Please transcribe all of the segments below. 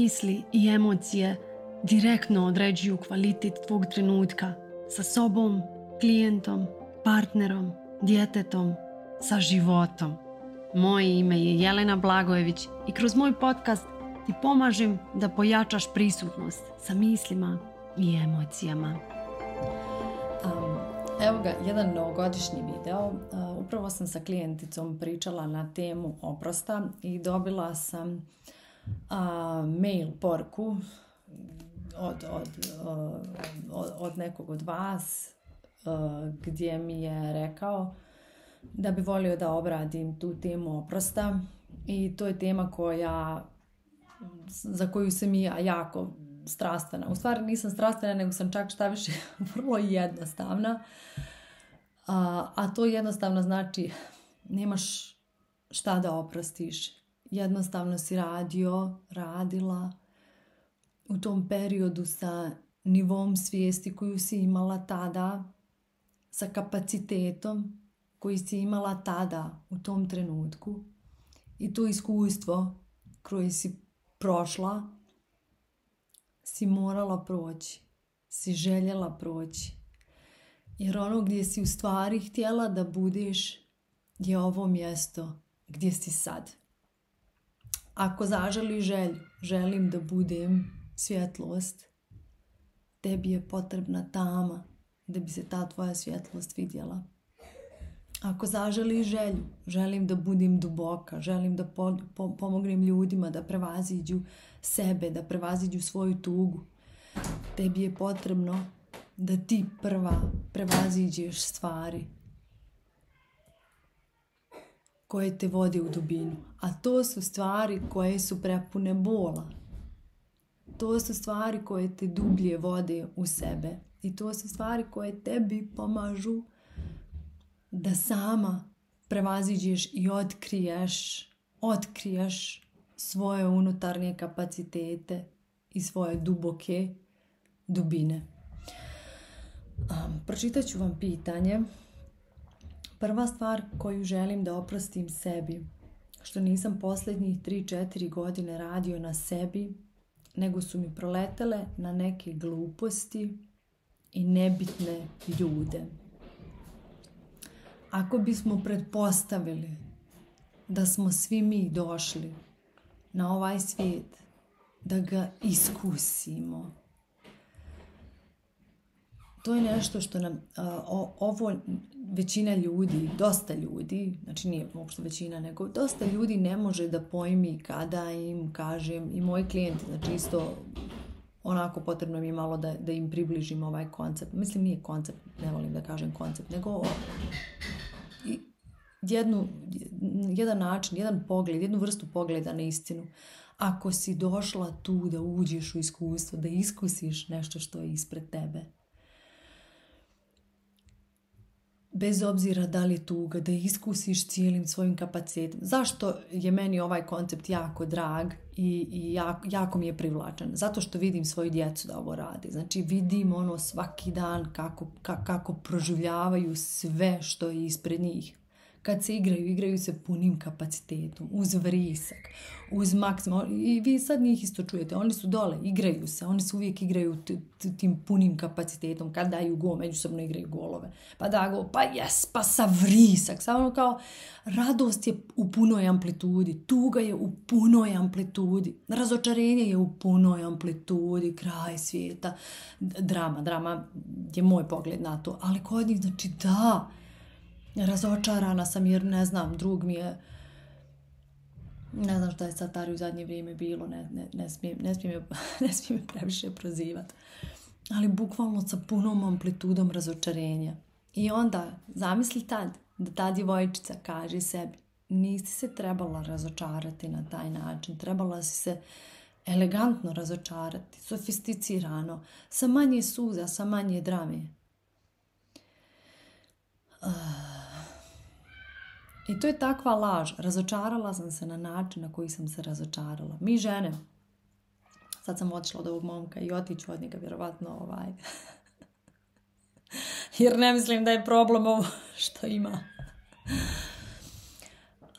misli i emocije direktno određuju kvalitet tvog trenutka sa sobom, klijentom, partnerom, djetetom, sa životom. Moje ime je Jelena Blagojević i kroz moj podcast ti pomažem da pojačaš prisutnost sa mislima i emocijama. evo ga, jedan novogodišnji video. Uh, upravo sam sa klijenticom pričala na temu oprosta i dobila sam a, mail porku od, od, od, nekog od vas gdje mi je rekao da bi volio da obradim tu temu oprosta i to je tema koja za koju sam i ja jako strastvena. U stvari nisam strastvena, nego sam čak šta više vrlo jednostavna. A, a to jednostavno znači nemaš šta da oprostiš jednostavno si radio, radila u tom periodu sa nivom svijesti koju si imala tada, sa kapacitetom koji si imala tada u tom trenutku i to iskustvo koje si prošla, si morala proći, si željela proći. Jer ono gdje si u stvari htjela da budeš je ovo mjesto gdje si sad ako zaželi želju, želim da budem svjetlost, tebi je potrebna tama da bi se ta tvoja svjetlost vidjela. Ako zaželi želju, želim da budem duboka, želim da po, pomognem ljudima da prevaziđu sebe, da prevaziđu svoju tugu, tebi je potrebno da ti prva prevaziđeš stvari koje te vodi u dubinu. A to su stvari koje su prepune bola. To su stvari koje te dublje vode u sebe. I to su stvari koje tebi pomažu da sama prevaziđeš i otkriješ, otkriješ svoje unutarnje kapacitete i svoje duboke dubine. Um, ću vam pitanje Prva stvar koju želim da oprostim sebi, što nisam posljednjih 3-4 godine radio na sebi, nego su mi proletele na neke gluposti i nebitne ljude. Ako bismo pretpostavili da smo svi mi došli na ovaj svijet, da ga iskusimo, to je nešto što nam ovo većina ljudi, dosta ljudi, znači nije uopšte većina, nego dosta ljudi ne može da pojmi kada im kažem i moji klijenti, znači isto onako potrebno mi je malo da, da im približim ovaj koncept. Mislim nije koncept, ne volim da kažem koncept, nego jednu, jedan način, jedan pogled, jednu vrstu pogleda na istinu. Ako si došla tu da uđeš u iskustvo, da iskusiš nešto što je ispred tebe, bez obzira da li je tuga, da iskusiš cijelim svojim kapacitetom. Zašto je meni ovaj koncept jako drag i, i jako, mi je privlačan? Zato što vidim svoju djecu da ovo radi. Znači vidim ono svaki dan kako, kako proživljavaju sve što je ispred njih kad se igraju, igraju se punim kapacitetom, uz vrisak, uz maksimum. I vi sad njih isto čujete, oni su dole, igraju se, oni se uvijek igraju tim punim kapacitetom, kad daju gol, međusobno igraju golove. Pa da go, pa jes, pa sa vrisak, samo ono kao radost je u punoj amplitudi, tuga je u punoj amplitudi, razočarenje je u punoj amplitudi, kraj svijeta, drama, drama je moj pogled na to, ali kod njih znači da, razočarana sam jer ne znam, drug mi je ne znam šta je sad u zadnje vrijeme bilo, ne, ne, ne, smijem, ne, smijem, ne smijem previše prozivati. Ali bukvalno sa punom amplitudom razočarenja. I onda, zamisli tad, da ta djevojčica kaže sebi, nisi se trebala razočarati na taj način, trebala si se elegantno razočarati, sofisticirano, sa manje suza, sa manje drame. Ah, i to je takva laž. Razočarala sam se na način na koji sam se razočarala. Mi žene, sad sam otišla od ovog momka i otiću od njega vjerovatno ovaj. Jer ne mislim da je problem ovo što ima.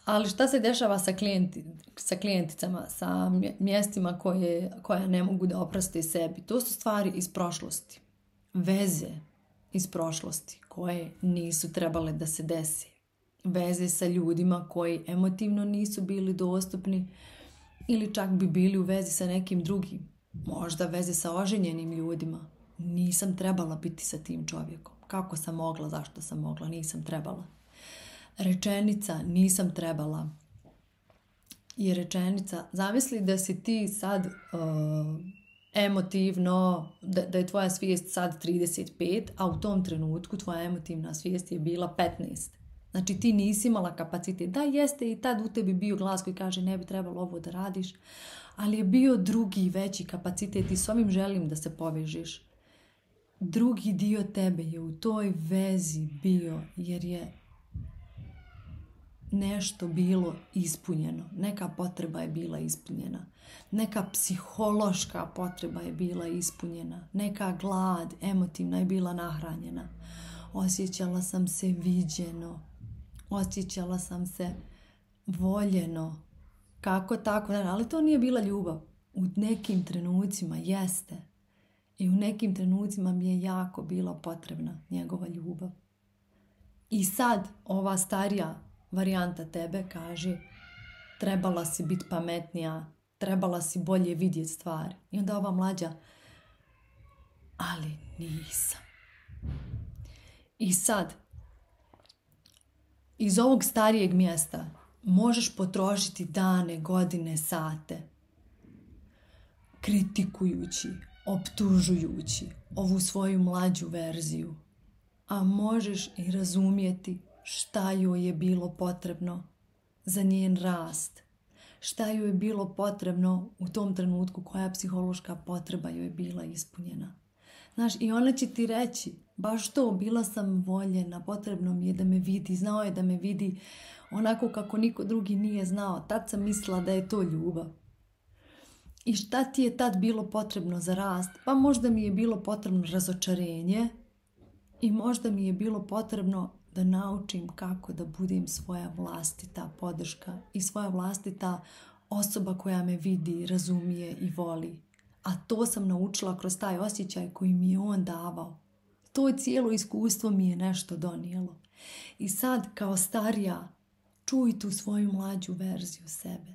Ali šta se dešava sa, klijenti, sa klijenticama, sa mjestima koje, koja ne mogu da sebi? To su stvari iz prošlosti. Veze iz prošlosti koje nisu trebale da se desi veze sa ljudima koji emotivno nisu bili dostupni ili čak bi bili u vezi sa nekim drugim, možda veze sa oženjenim ljudima. Nisam trebala biti sa tim čovjekom. Kako sam mogla, zašto sam mogla, nisam trebala. Rečenica nisam trebala je rečenica. Zamisli da si ti sad uh, emotivno, da, da je tvoja svijest sad 35, a u tom trenutku tvoja emotivna svijest je bila 15 Znači ti nisi imala kapacitet. Da, jeste i tad u tebi bio glas koji kaže ne bi trebalo ovo da radiš, ali je bio drugi veći kapacitet i s ovim želim da se povežiš. Drugi dio tebe je u toj vezi bio jer je nešto bilo ispunjeno, neka potreba je bila ispunjena, neka psihološka potreba je bila ispunjena, neka glad emotivna je bila nahranjena. Osjećala sam se viđeno, osjećala sam se voljeno, kako tako, ali to nije bila ljubav. U nekim trenucima jeste. I u nekim trenucima mi je jako bila potrebna njegova ljubav. I sad ova starija varijanta tebe kaže trebala si biti pametnija, trebala si bolje vidjeti stvari. I onda ova mlađa, ali nisam. I sad iz ovog starijeg mjesta možeš potrošiti dane, godine, sate kritikujući, optužujući ovu svoju mlađu verziju, a možeš i razumjeti šta joj je bilo potrebno za njen rast, šta joj je bilo potrebno u tom trenutku, koja psihološka potreba joj je bila ispunjena. Znaš, i ona će ti reći, baš to, bila sam voljena, potrebno mi je da me vidi, znao je da me vidi onako kako niko drugi nije znao. Tad sam mislila da je to ljubav. I šta ti je tad bilo potrebno za rast? Pa možda mi je bilo potrebno razočarenje i možda mi je bilo potrebno da naučim kako da budem svoja vlastita podrška i svoja vlastita osoba koja me vidi, razumije i voli. A to sam naučila kroz taj osjećaj koji mi je on davao to cijelo iskustvo mi je nešto donijelo. I sad kao starija, čuj tu svoju mlađu verziju sebe.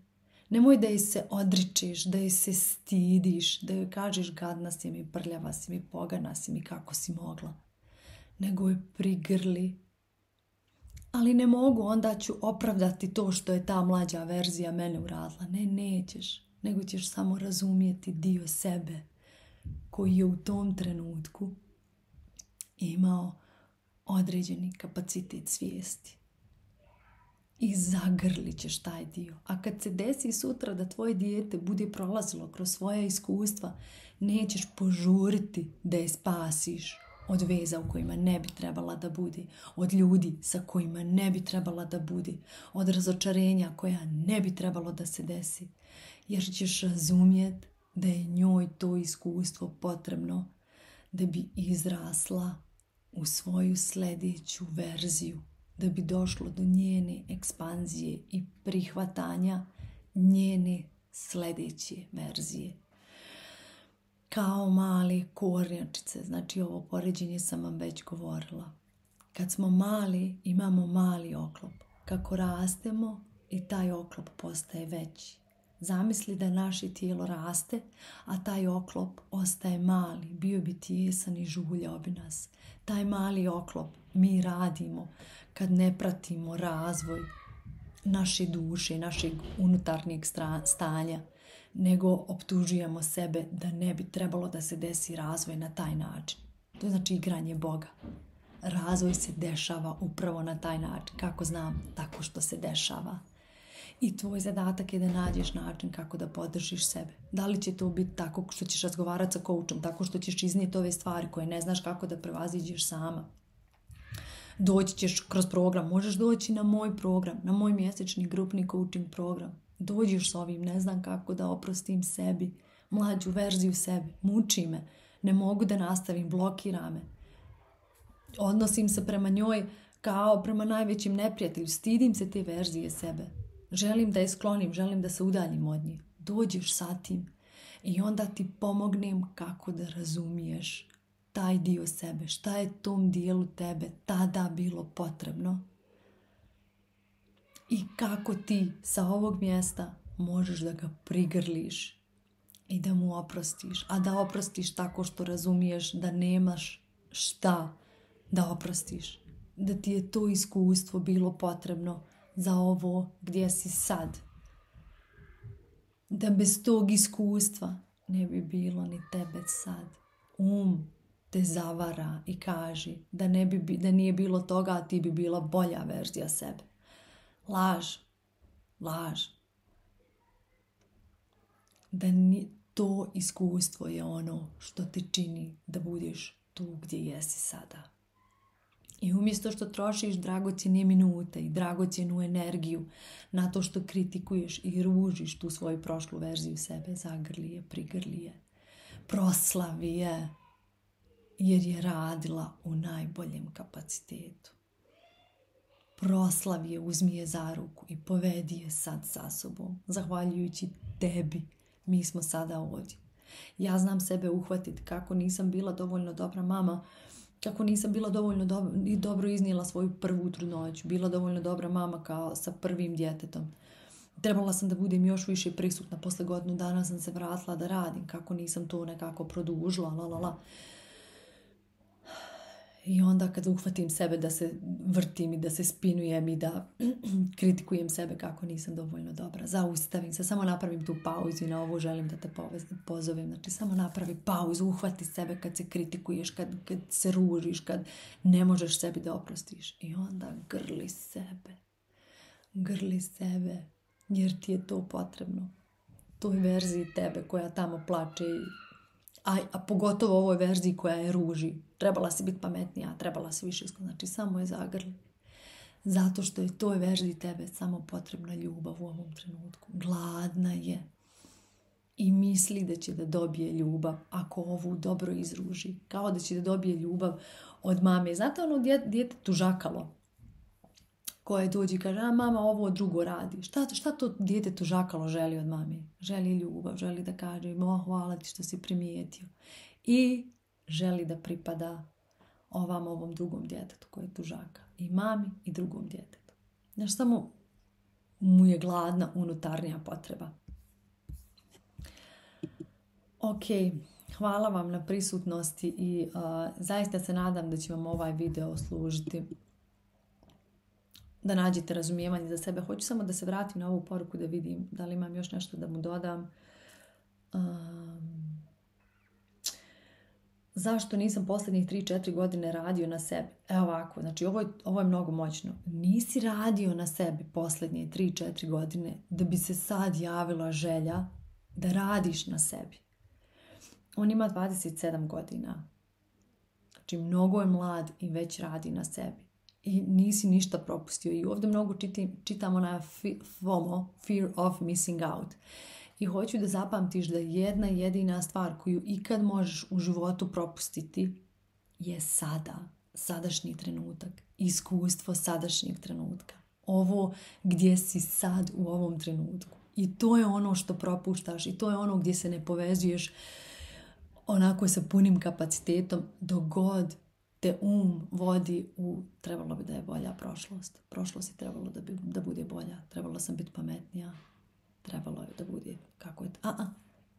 Nemoj da je se odričeš, da je se stidiš, da joj kažeš gadna si mi, prljava si mi, pogana si mi, kako si mogla. Nego je prigrli. Ali ne mogu, onda ću opravdati to što je ta mlađa verzija mene uradila. Ne, nećeš, nego ćeš samo razumijeti dio sebe koji je u tom trenutku imao određeni kapacitet svijesti. I zagrlit ćeš taj dio. A kad se desi sutra da tvoje dijete bude prolazilo kroz svoja iskustva, nećeš požuriti da je spasiš od veza u kojima ne bi trebala da budi, od ljudi sa kojima ne bi trebala da budi, od razočarenja koja ne bi trebalo da se desi, jer ćeš razumjeti da je njoj to iskustvo potrebno da bi izrasla u svoju sljedeću verziju da bi došlo do njene ekspanzije i prihvatanja njene sljedeće verzije. Kao mali kornjačice, znači ovo poređenje sam vam već govorila. Kad smo mali, imamo mali oklop. Kako rastemo i taj oklop postaje veći. Zamisli da naše tijelo raste, a taj oklop ostaje mali, bio bi tijesan i žuljao bi nas. Taj mali oklop mi radimo kad ne pratimo razvoj naše duše, našeg unutarnjeg stanja, nego optužujemo sebe da ne bi trebalo da se desi razvoj na taj način. To znači igranje Boga. Razvoj se dešava upravo na taj način. Kako znam? Tako što se dešava i tvoj zadatak je da nađeš način kako da podržiš sebe. Da li će to biti tako što ćeš razgovarati sa koučom, tako što ćeš iznijeti ove stvari koje ne znaš kako da prevaziđeš sama. Doći ćeš kroz program, možeš doći na moj program, na moj mjesečni grupni coaching program. dođiš s ovim, ne znam kako da oprostim sebi, mlađu verziju sebe, muči me, ne mogu da nastavim, blokira me. Odnosim se prema njoj kao prema najvećim neprijatelju, stidim se te verzije sebe želim da je sklonim, želim da se udaljim od nje. Dođeš sa tim i onda ti pomognem kako da razumiješ taj dio sebe, šta je tom dijelu tebe tada bilo potrebno i kako ti sa ovog mjesta možeš da ga prigrliš i da mu oprostiš. A da oprostiš tako što razumiješ da nemaš šta da oprostiš. Da ti je to iskustvo bilo potrebno za ovo gdje si sad. Da bez tog iskustva ne bi bilo ni tebe sad. Um te zavara i kaži da, ne bi, da nije bilo toga, a ti bi bila bolja verzija sebe. Laž, laž. Da ni, to iskustvo je ono što te čini da budeš tu gdje jesi sada. I umjesto što trošiš dragocjene minute i dragocjenu energiju na to što kritikuješ i ružiš tu svoju prošlu verziju sebe, zagrlije, prigrlije, prigrli je, proslavi je, jer je radila u najboljem kapacitetu. Proslavi je, uzmi je za ruku i povedi je sad sa sobom. Zahvaljujući tebi, mi smo sada ovdje. Ja znam sebe uhvatiti kako nisam bila dovoljno dobra mama, kako nisam bila dovoljno dobro, dobro iznijela svoju prvu trudnoću, bila dovoljno dobra mama kao sa prvim djetetom. Trebala sam da budem još više prisutna, posle godinu dana sam se vratila da radim, kako nisam to nekako produžila, la la la. I onda kad uhvatim sebe da se vrtim i da se spinujem i da kritikujem sebe kako nisam dovoljno dobra. Zaustavim se, samo napravim tu pauzu i na ovo želim da te pozovem. Znači samo napravi pauzu, uhvati sebe kad se kritikuješ, kad, kad se ružiš, kad ne možeš sebi da oprostiš. I onda grli sebe. Grli sebe jer ti je to potrebno. Toj verziji tebe koja tamo plače, a, a pogotovo ovoj verziji koja je ruži trebala si biti pametnija, trebala si više Znači samo je zagrli. Zato što je toj veždi tebe samo potrebna ljubav u ovom trenutku. Gladna je. I misli da će da dobije ljubav ako ovu dobro izruži. Kao da će da dobije ljubav od mame. Znate ono dijete tužakalo koje dođe i kaže, a mama ovo drugo radi. Šta, to djete tužakalo želi od mame? Želi ljubav, želi da kaže, mo, hvala ti što si primijetio. I želi da pripada ovam ovom drugom djetetu koji je tužaka. I mami i drugom djetetu. Znaš, samo mu je gladna unutarnja potreba. Ok, hvala vam na prisutnosti i zaista se nadam da će vam ovaj video služiti da nađete razumijevanje za sebe. Hoću samo da se vratim na ovu poruku da vidim da li imam još nešto da mu dodam zašto nisam posljednjih 3-4 godine radio na sebi? Evo ovako, znači ovo je, ovo je mnogo moćno. Nisi radio na sebi posljednje 3-4 godine da bi se sad javila želja da radiš na sebi. On ima 27 godina. Znači mnogo je mlad i već radi na sebi. I nisi ništa propustio. I ovdje mnogo čitamo na FOMO, Fear of Missing Out i hoću da zapamtiš da jedna jedina stvar koju ikad možeš u životu propustiti je sada, sadašnji trenutak, iskustvo sadašnjeg trenutka. Ovo gdje si sad u ovom trenutku. I to je ono što propuštaš i to je ono gdje se ne povezuješ onako sa punim kapacitetom do god te um vodi u trebalo bi da je bolja prošlost. Prošlost je trebalo da, bi, da bude bolja, trebalo sam biti pametnija, trebalo je da bude kako je, a, a,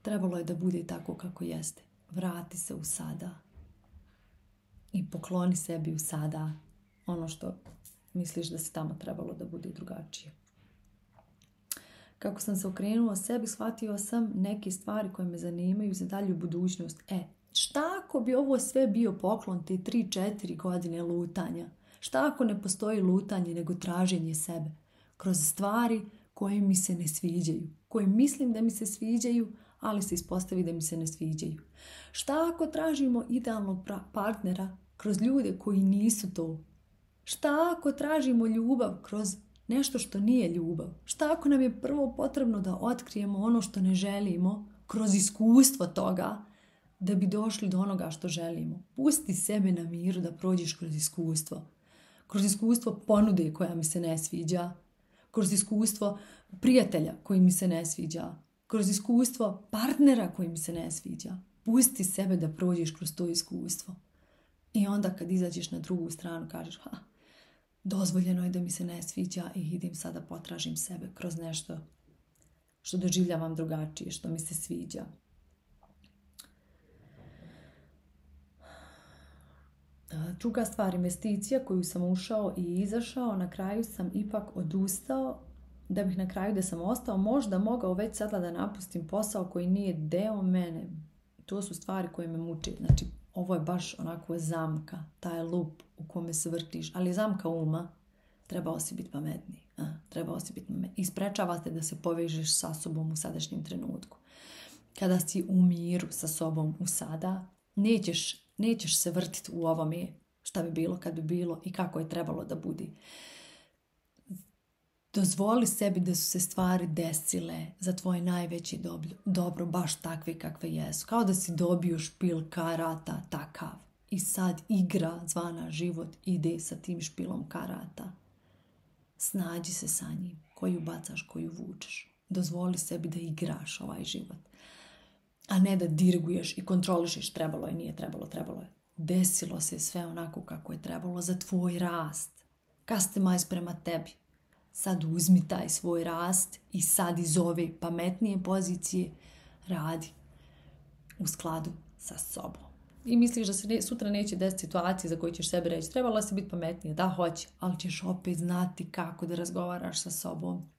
trebalo je da bude tako kako jeste. Vrati se u sada i pokloni sebi u sada ono što misliš da se tamo trebalo da bude drugačije. Kako sam se okrenula sebi, shvatio sam neke stvari koje me zanimaju za dalju budućnost. E, šta ako bi ovo sve bio poklon te 3-4 godine lutanja? Šta ako ne postoji lutanje nego traženje sebe? Kroz stvari koje mi se ne sviđaju, koje mislim da mi se sviđaju, ali se ispostavi da mi se ne sviđaju. Šta ako tražimo idealnog partnera kroz ljude koji nisu to? Šta ako tražimo ljubav kroz nešto što nije ljubav? Šta ako nam je prvo potrebno da otkrijemo ono što ne želimo kroz iskustvo toga da bi došli do onoga što želimo? Pusti sebe na miru da prođeš kroz iskustvo. Kroz iskustvo ponude koja mi se ne sviđa, kroz iskustvo prijatelja koji mi se ne sviđa, kroz iskustvo partnera koji mi se ne sviđa. Pusti sebe da prođeš kroz to iskustvo. I onda kad izađeš na drugu stranu kažeš ha, dozvoljeno je da mi se ne sviđa i idem sada potražim sebe kroz nešto što doživljavam drugačije, što mi se sviđa. Druga stvar, investicija koju sam ušao i izašao, na kraju sam ipak odustao da bih na kraju da sam ostao možda mogao već sada da napustim posao koji nije deo mene. To su stvari koje me muče. Znači, ovo je baš onako zamka, taj lup u kome se vrtiš, ali zamka uma. Trebao si biti pametniji. A, trebao si biti Isprečava se da se povežeš sa sobom u sadašnjem trenutku. Kada si u miru sa sobom u sada, nećeš Nećeš se vrtiti u ovome šta bi bilo kad bi bilo i kako je trebalo da budi. Dozvoli sebi da su se stvari desile za tvoje najveći dobro, baš takve kakve jesu. Kao da si dobio špil karata takav. I sad igra zvana život ide sa tim špilom karata. Snađi se sa njim, koju bacaš, koju vučeš. Dozvoli sebi da igraš ovaj život a ne da dirguješ i kontrolišeš trebalo je, nije trebalo, trebalo je. Desilo se sve onako kako je trebalo za tvoj rast. Customize prema tebi. Sad uzmi taj svoj rast i sad iz ove pametnije pozicije radi u skladu sa sobom. I misliš da se sutra neće desiti situacije za koju ćeš sebi reći trebala se biti pametnije, da hoće, ali ćeš opet znati kako da razgovaraš sa sobom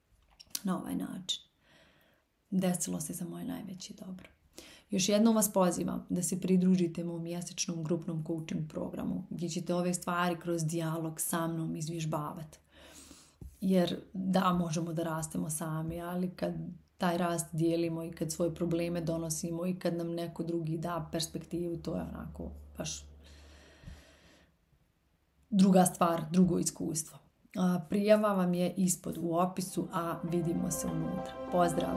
na ovaj način. Desilo se za moje najveći dobro. Još jednom vas pozivam da se pridružite mom mjesečnom grupnom coaching programu gdje ćete ove stvari kroz dijalog sa mnom izvježbavati. Jer da, možemo da rastemo sami, ali kad taj rast dijelimo i kad svoje probleme donosimo i kad nam neko drugi da perspektivu, to je onako baš druga stvar, drugo iskustvo. Prijava vam je ispod u opisu, a vidimo se unutra. Pozdrav!